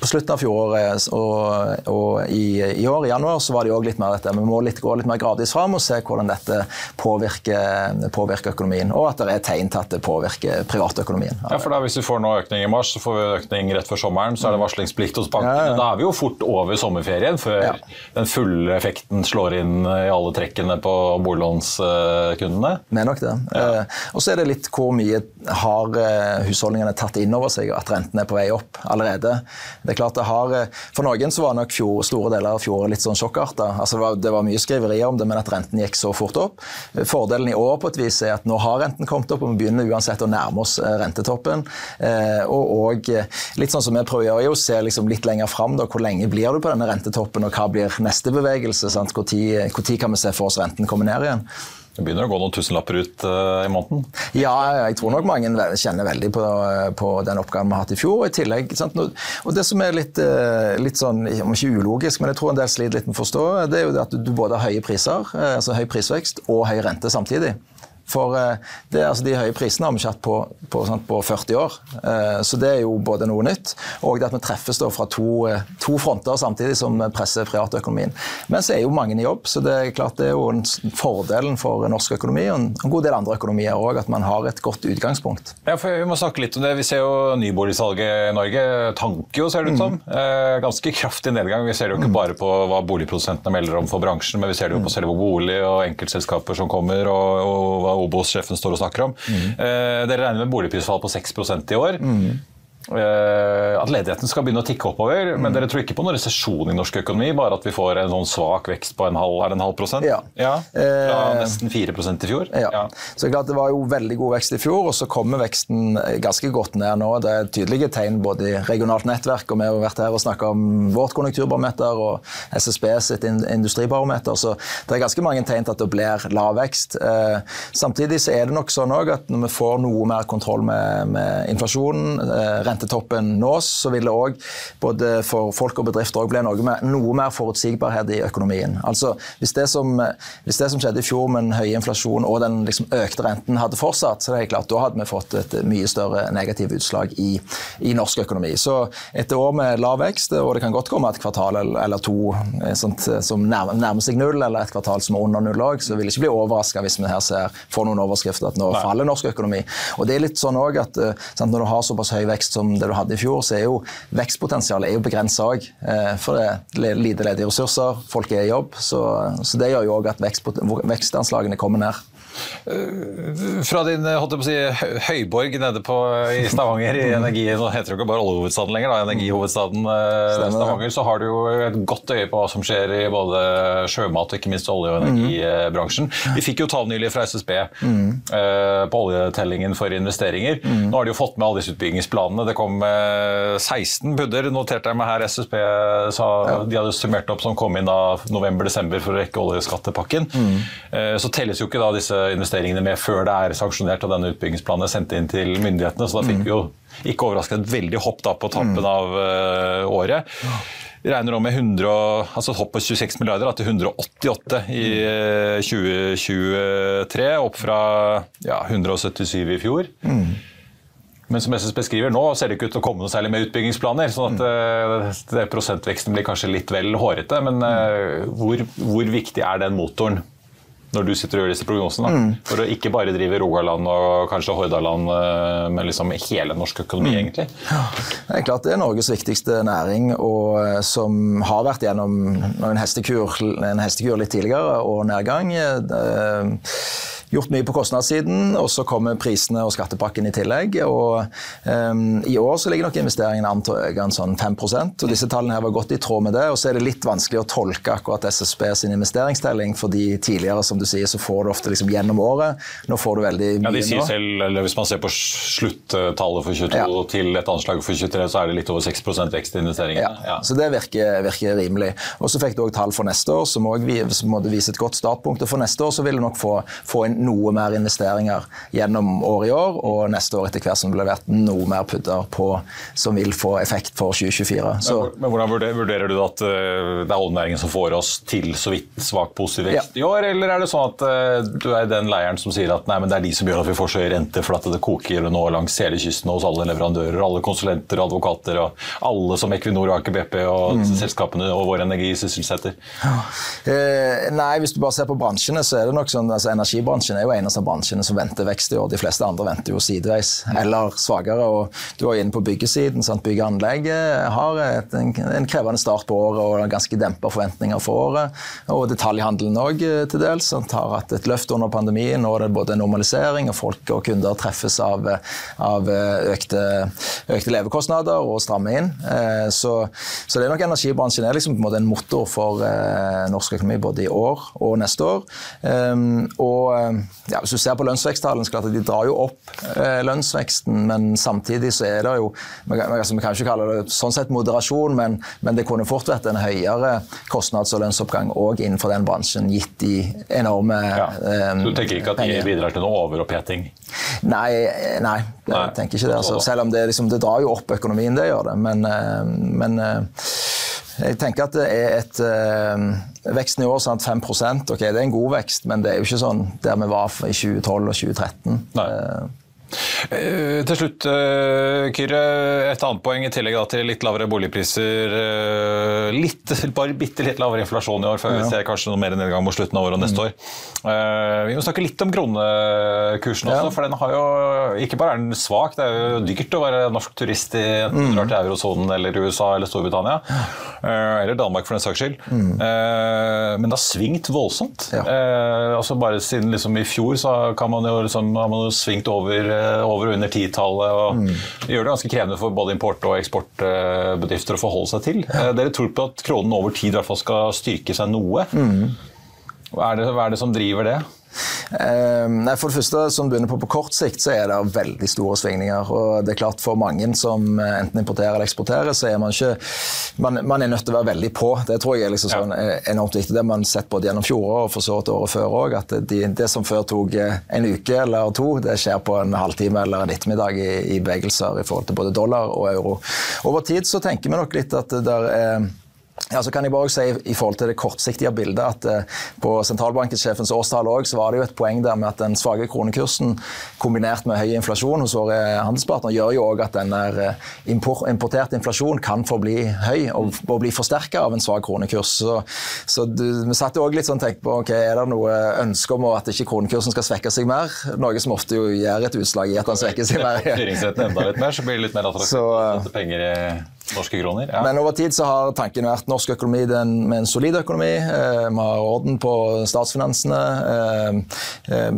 På slutten av fjoråret og, og i, i, år, i januar, så var det jo òg litt mer dette. Vi må litt, gå litt mer gradvis fram og se hvordan dette påvirker påvirker økonomien, og at det er tegn til at det påvirker privatøkonomien. Ja, for da Hvis vi får nå økning i mars, så får vi økning rett før sommeren, så er det varslingsplikt hos bankene. Ja, ja. Da er vi jo fort over sommerferien, før ja. den fulle effekten slår inn i alle trekkene på boliglånskundene. Det er nok det. Eh, og så er det litt hvor mye har eh, husholdningene tatt inn over seg at renten er på vei opp allerede. Det er klart det har, eh, For noen så var nok fjor, store deler av fjoråret litt sånn sjokkarta. Altså, det, var, det var mye skriverier om det, men at renten gikk så fort opp. Fordelen i år på et vis er at nå har renten kommet opp, og vi begynner uansett å nærme oss rentetoppen. Og, og litt sånn som vi prøver å gjøre, se liksom litt lenger fram. Hvor lenge blir du på denne rentetoppen, og hva blir neste bevegelse? Hvor tid kan vi se for oss renten komme ned igjen? Det begynner å gå noen tusenlapper ut uh, i måneden? Ja, jeg tror nok mange kjenner veldig på, på den oppgaven vi har hatt i fjor. I tillegg, og det som er litt, litt sånn, om ikke ulogisk, men jeg tror en del sliter litt med å forstå, det er jo det at du både har høye priser, altså høy prisvekst, og høy rente samtidig. For det, altså, de høye prisene har vi ikke hatt på, på, sant, på 40 år. Så det er jo både noe nytt, og det at vi treffes da fra to, to fronter samtidig som vi presser privatøkonomien. Men så er jo mange i jobb, så det er klart det er jo en fordelen for norsk økonomi og en god del andre økonomier òg, at man har et godt utgangspunkt. Ja, for Vi må snakke litt om det. Vi ser jo nyboligsalget i Norge tanker jo, ser det ut som. Mm. Ganske kraftig nedgang. Vi ser det jo ikke mm. bare på hva boligprodusentene melder om for bransjen, men vi ser det jo på selve bolig og enkeltselskaper som kommer, og, og hva Obos-sjefen står og snakker om. Mm. Eh, dere regner med boligprisfall på 6% i år. Mm. Eh, at ledigheten skal begynne å tikke oppover. Mm. Men dere tror ikke på noen resesjon i norsk økonomi, bare at vi får en sånn svak vekst på en halv, er det en halv prosent? Ja. ja. Fra eh, nesten 4 i fjor? Ja. ja. Så klart det var jo veldig god vekst i fjor, og så kommer veksten ganske godt ned nå. Det er tydelige tegn både i regionalt nettverk, og vi har vært her og snakka om vårt konjunkturbarometer og SSB sitt industribarometer, så det er ganske mange tegn til at det blir lav vekst. Eh, samtidig så er det nok sånn at når vi får noe mer kontroll med, med inflasjonen, rentetoppen nås, så vil det òg både for folk og bedrifter bli noe, med, noe, mer forutsigbarhet i økonomien. Altså, hvis det, som, hvis det som skjedde i fjor med den høye inflasjonen og den liksom økte renten hadde fortsatt, så er det klart, da hadde vi fått et mye større negativt utslag i, i, norsk økonomi. Så etter år med lav vekst, og det kan godt komme et kvartal eller to eh, sånt, som nærmer, seg null, eller et kvartal som er under null òg, så vil jeg ikke bli overraska hvis vi her ser, får noen overskrifter at nå faller norsk økonomi. Og det er litt sånn også at eh, sant, Når du har såpass høy vekst som det du hadde i fjor, så er jo vekstpotensialet er jo begrensa òg. Eh, for det er lite ledige ressurser, folk er i jobb. Så, så det gjør jo òg at vekstanslagene kommer ned. Eh, fra din å si, høyborg nede på, i Stavanger, i energi, nå heter det ikke bare oljehovedstaden lenger, da, energihovedstaden eh, Stemmer. Stavanger, så har du jo et godt øye på hva som skjer i både sjømat og ikke minst olje- og energibransjen. Vi fikk jo tall nylig fra SSB mm. på oljetellingen for investeringer. Mm. Nå har de jo fått med alle disse utbyggingsplanene. Det kom 16 pudder, noterte jeg meg her. SSB sa ja. de hadde summert opp som kom inn av november-desember for å rekke oljeskattepakken. Mm. Så telles jo ikke da disse investeringene med før det er sanksjonert og denne utbyggingsplanen er sendt inn til myndighetene. Så da fikk vi jo ikke overraskende et veldig hopp da på tampen mm. av uh, året. Vi regner nå med 100, altså et hopp på 26 milliarder da, til 188 i uh, eh, 2023, opp fra ja, 177 i fjor. Mm. Men som SSB skriver, nå ser det ikke ut til å komme noe særlig med utbyggingsplaner. sånn at uh, Prosentveksten blir kanskje litt vel hårete. Men uh, hvor, hvor viktig er den motoren når du sitter og gjør disse prognosene. Mm. For å ikke bare drive Rogaland og kanskje Hordaland, eh, men liksom hele norsk økonomi, mm. egentlig. Ja, det er klart det er Norges viktigste næring, og eh, som har vært gjennom en hestekur, en hestekur litt tidligere og nedgang. Det, gjort mye på kostnadssiden, og så kommer prisene og skattepakken i tillegg. og um, I år så ligger nok investeringene an til sånn 5 og Disse tallene her var godt i tråd med det. og Så er det litt vanskelig å tolke akkurat SSB sin investeringstelling, fordi tidligere som du sier, så får du ofte liksom gjennom året. Nå får du veldig mye ja, de sier nå. Selv, eller Hvis man ser på sluttallet for 22 ja. til et anslag for 23, så er det litt over 6 vekst i investeringene. Ja, ja. Så det virker, virker rimelig. Og Så fikk du òg tall for neste år som òg viser et godt startpunkt. og For neste år så vil du nok få, få en noe mer investeringer gjennom året i år, og neste år etter hvert som det blir levert noe mer pudder på som vil få effekt for 2024. Så, men, Hvordan vurderer, du at uh, det er oljenæringen som får oss til så vidt svak positiv vekst ja. i år, eller er det sånn at uh, du er den leiren som sier at nei, men det er de som gjør at vi får så høy rente for at det koker nå langs hele kysten hos alle leverandører, alle konsulenter og advokater og alle som Equinor Aker BP og mm. selskapene og Vår Energi sysselsetter? Uh, nei, hvis du bare ser på bransjene, så er det nok sånn altså Energibransjen er jo en eneste bransjene som venter vekst i år. De fleste andre venter jo sideveis eller svakere. og Du er inne på byggesiden. Sant? Bygg og anlegg har et, en, en, krevende start på året og ganske dempa forventninger for året. Og detaljhandelen òg eh, til dels har hatt et løft under pandemien. Nå er det både normalisering, og folk og kunder treffes av, av eh, økte, økte, levekostnader og stramme inn. Eh, så, så, det er nok energibransjen er liksom på en måte en motor for norsk økonomi både i år og neste år. Og ja, Hvis du ser på lønnsveksttallene, så de drar jo opp eh, lønnsveksten, men samtidig så er det jo altså, Vi kan ikke kalle det sånn sett moderasjon, men, men det kunne fort vært en høyere kostnads- og lønnsoppgang òg innenfor den bransjen, gitt de enorme ja. eh, Så Du tenker ikke at de bidrar til noe overoppheting? Nei, nei, jeg tenker ikke det. Altså, selv om det, liksom, det, drar jo opp økonomien, det gjør det. Men, eh, men eh, Jeg tenker at det er et øh, Veksten i år sant, 5 okay, det er en god vekst, men det er jo ikke sånn der vi var i 2012 og 2013. Nei. Uh, til slutt, uh, Kyrre. Et annet poeng i tillegg til litt lavere boligpriser. Uh, litt, bare bitte litt lavere inflasjon i år, før ja. vi ser kanskje noe mer nedgang mot slutten av året og neste mm. år. vi må snakke litt om kronekursen også, ja. for den har jo ikke bare er den svak, det er jo dyrt å være norsk turist i enten mm. til eurosonen eller USA eller Storbritannia. eller Danmark, for den saks skyld. Mm. men det har svingt voldsomt. Ja. altså Bare siden liksom, i fjor så kan man jo, liksom, har man jo svingt over Eh, over og under titallet. og mm. Gjør det ganske krevende for både import- og eksportbedrifter å forholde seg til. Eh, dere tror på at kronen over tid i hvert fall skal styrke seg noe. Mm. Hva, er det, hva er det som driver det? Uh, nei, for det første, som du er på, på kort sikt så er det veldig store svingninger. og det er klart For mange som eh, enten importerer eller eksporterer, så er man ikke man, man er nødt til å være veldig på. Det tror jeg er liksom sånn, ja. Eh, enormt viktig. Det har man sett både gjennom fjoråret og for så vidt året før òg. At de, det som før tok eh, en uke eller to, det skjer på en halvtime eller en ettermiddag i, i bevegelser i forhold til både dollar og euro. Over tid så tenker vi nok litt at det der er ja, så kan jeg bare si i forhold til det kortsiktige bildet at uh, På sentralbanksjefens årstall også, så var det jo et poeng der med at den svake kronekursen kombinert med høy inflasjon hos våre handelspartnere gjør jo òg at den der uh, importert inflasjon kan forbli høy og, og bli forsterka av en svak kronekurs. Så, så du, vi satt jo òg litt sånn tenkt på ok, er det noe ønske om at ikke kronekursen skal svekke seg mer? Noe som ofte jo gjør et utslag i at den svekker seg mer. Styringsretten enda litt mer, så blir det litt mer attraktivt å sette penger i Norske kroner, ja. Men over tid så har tanken vært norsk økonomi den, med en solid økonomi. Eh, vi har orden på statsfinansene. Eh, eh,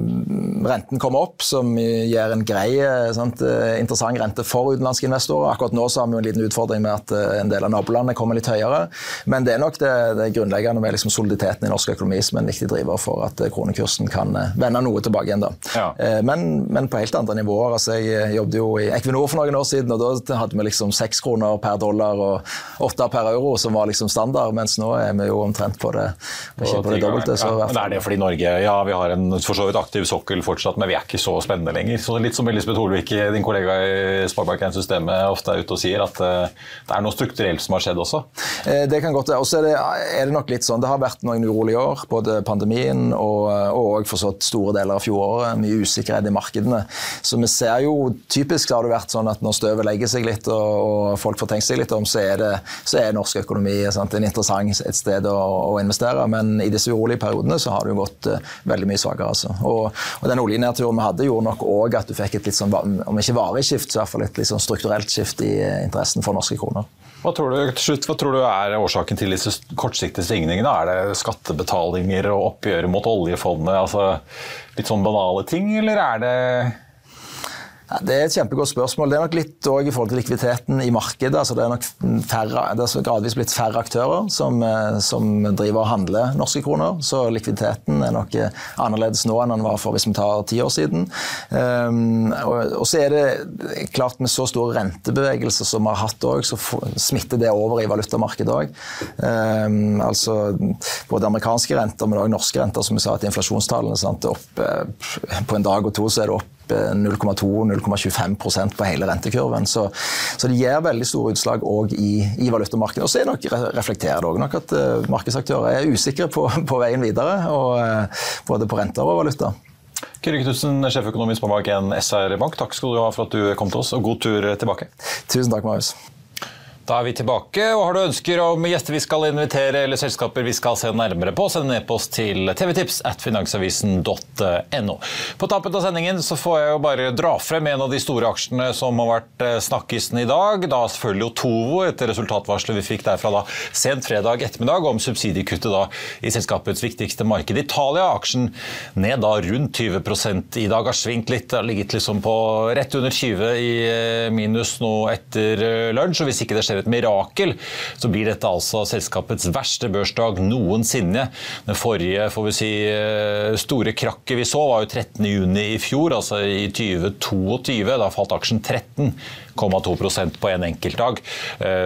renten kommer opp, som gir en grei, eh, sant, eh, interessant rente for utenlandske investorer. Akkurat nå så har vi en liten utfordring med at eh, en del av nabolandene kommer litt høyere. Men det er nok det, det grunnleggende med liksom soliditeten i norsk økonomi som er en viktig driver for at kronekursen kan vende noe tilbake igjen. da. Ja. Men, men, på helt andre nivåer. altså Jeg jobbet jo i Equinor for noen år siden, og da hadde vi liksom seks kroner per dollar og åtte per euro, som var liksom standard, mens nå er vi jo omtrent på det, på, på det dobbelte. Ja, men er det fordi Norge ja, vi har en for så vidt aktiv sokkel fortsatt, men vi er ikke så spennende lenger. Så Litt som Elisabeth Holvik, din kollega i Sparebank1-systemet, ofte er ute og sier, at uh, det er noe strukturelt som har skjedd også? Eh, det kan godt være. Og så er, er, det nok litt sånn, det har vært noen urolige år, både pandemien og, og for så store deler av fjoråret. Mye usikkerhet i markedene. Så vi ser jo, typisk har det vært sånn at når støvet legger seg litt og, og folk får tenkt seg litt om, så er, det, så er norsk økonomi sant, en interessant et sted å, å, investere. Men i disse urolige periodene så har det jo gått uh, veldig mye svakere. Altså. Og, og, den oljenedturen vi hadde, gjorde nok òg at du fikk et litt sånn, om ikke varig skift, så i hvert fall et litt sånn strukturelt skift i uh, interessen for norske kroner. Hva tror, du, slutt, hva tror du er årsaken til disse kortsiktige svingningene? Er det skattebetalinger og oppgjøret mot oljefondet? Altså, litt sånn banale ting, eller er det ja, det er et kjempegodt spørsmål. Det er nok litt i forhold til likviditeten i markedet. Altså det er nok færre, det er gradvis blitt færre aktører som, eh, som, driver og handler norske kroner. Så likviditeten er nok eh, annerledes nå enn den var for hvis vi tar ti år siden. Um, og, og, så er det klart med så store rentebevegelser som vi har hatt òg, så smitter det over i valutamarkedet òg. Um, altså både amerikanske renter, men òg norske renter, som vi sa, at inflasjonstallene sant, opp, eh, på en dag og to så er det opp 0,2-0,25% på hele rentekurven. Så, så, det gir veldig store utslag òg i, i valutamarkedet. Og så er nok, reflekterer det òg nok at uh, markedsaktører er usikre på, på veien videre, og, uh, både på renter og valuta. Kyrre Knutsen, sjeføkonom i Sparebank1 SR Bank, takk skal du ha for at du kom til oss, og god tur tilbake. Tusen takk, Marius. Da er vi tilbake, og Har du ønsker om gjester vi skal invitere eller selskaper vi skal se nærmere på, send en e-post til tvtips at finansavisen.no. På tappet av sendingen så får jeg jo bare dra frem en av de store aksjene som har vært eh, snakkisen i dag. Da selvfølgelig Otovo, etter resultatvarselet vi fikk derfra da sent fredag ettermiddag om subsidiekuttet da i selskapets viktigste marked, Italia. Aksjen ned da rundt 20% i dag, har svingt litt, har ligget liksom på rett under 20 i eh, minus nå etter eh, lunsj. og hvis ikke det skjer skjer et mirakel, så blir dette altså selskapets verste børsdag noensinne. Den forrige får vi si, eh, store krakket vi så, var jo 13.6 i fjor, altså i 2022. Da falt aksjen 13 0,2% på en enkeltdag. dag.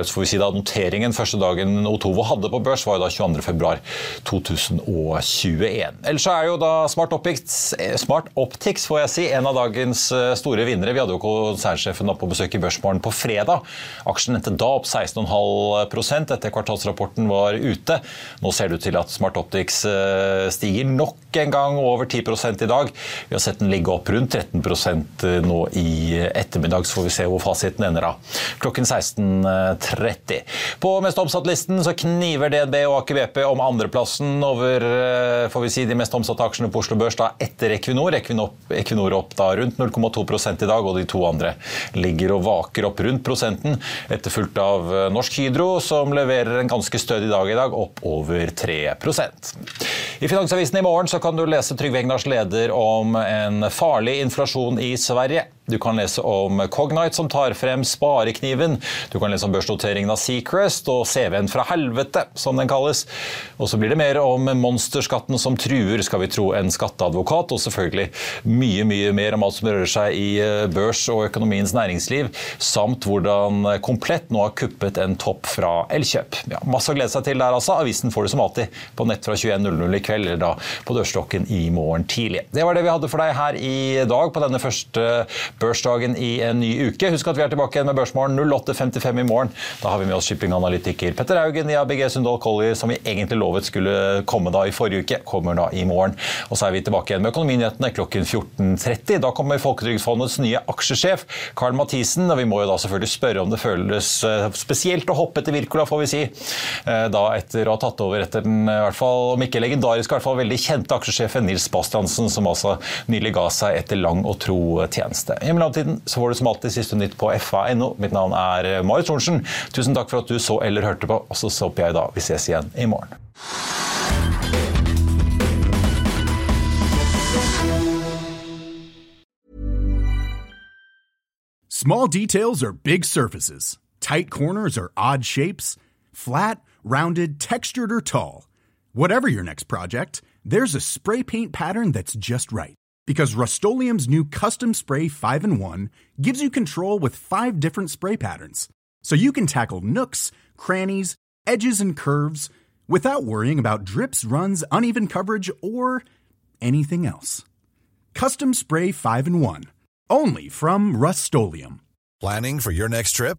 så får vi si da Noteringen første dagen Otovo hadde på børs, var jo da 22.2.2021. Ellers er jo da Smart Optics, Smart Optics får jeg si, en av dagens eh, store vinnere. Vi hadde jo konsernsjefen på besøk i Børsmorgen på fredag. Aksjen endte da opp 16,5% etter kvartalsrapporten var ute. Nå ser det ut til at Smart Optics eh, stiger nok en gang over 10 i dag. Vi har sett den ligge opp rundt 13% nå i ettermiddag, så får vi se hvor fasiten ender av Klokken 16.30. På mest omsatt-listen så kniver DNB og Aker BP om andreplassen over eh, får vi si, de mest omsatte aksjene på Oslo Børs da etter Equinor. Equinor, Equinor opp da rundt 0,2 i dag, og de to andre ligger og vaker opp rundt prosenten. Etterfulgt av eh, Norsk Hydro, som leverer en ganske stødig dag i dag, opp over 3% I Finansavisen i morgen kan du lese Trygve Egnars leder om en farlig inflasjon i Sverige. Du kan lese om Cognite som tar frem sparekniven. Du kan lese om børsnoteringen av Seacrest og CV-en fra helvete, som den kalles. Og så blir det mer om monsterskatten som truer, skal vi tro, en skatteadvokat. Og selvfølgelig mye, mye mer om alt som rører seg i eh, børs og økonomiens næringsliv, samt hvordan Komplett nå har kuppet en topp fra Elkjøp. Ja, masse å glede seg til der, altså. Avisen får du som alltid på nett fra 21.00 i kveld, eller da på dørstokken i morgen tidlig. Det var det vi hadde for deg her i dag på denne første børsdagen i en ny uke. Husk at vi er tilbake igjen med Børsmorgen 08.55 i morgen. Da har vi med oss shippinganalytiker Petter Haugen i ABG Sundal Collier, som vi egentlig lovet skulle komme da i forrige uke, kommer da i morgen. Og så er vi tilbake igjen med Økonominyhetene klokken 14.30. Da kommer Folketrygdfondets nye aksjesjef, Karl Mathisen. Og vi må jo da selvfølgelig spørre om det føles eh, spesielt å hoppe etter Wirkola, får vi si. Eh, da etter å ha tatt over etter den, i hvert fall, om ikke legendariske, i hvert fall veldig kjente aksjesjefen Nils Bastiansen, som altså nylig ga seg etter lang og tro tjeneste. I mellomtiden så får du som alltid siste nytt på fa.no. Mitt navn er Marius Marit Thorensen. Tusen takk for at du så eller hørte på, og så håper jeg da vi ses igjen i morgen. Small details are big surfaces. Tight corners are odd shapes. Flat, rounded, textured, or tall. Whatever your next project, there's a spray paint pattern that's just right because Rust new Custom Spray 5 and 1 gives you control with five different spray patterns. So you can tackle nooks, crannies, edges, and curves without worrying about drips, runs, uneven coverage, or anything else. Custom Spray 5 and 1. Only from Rust Planning for your next trip?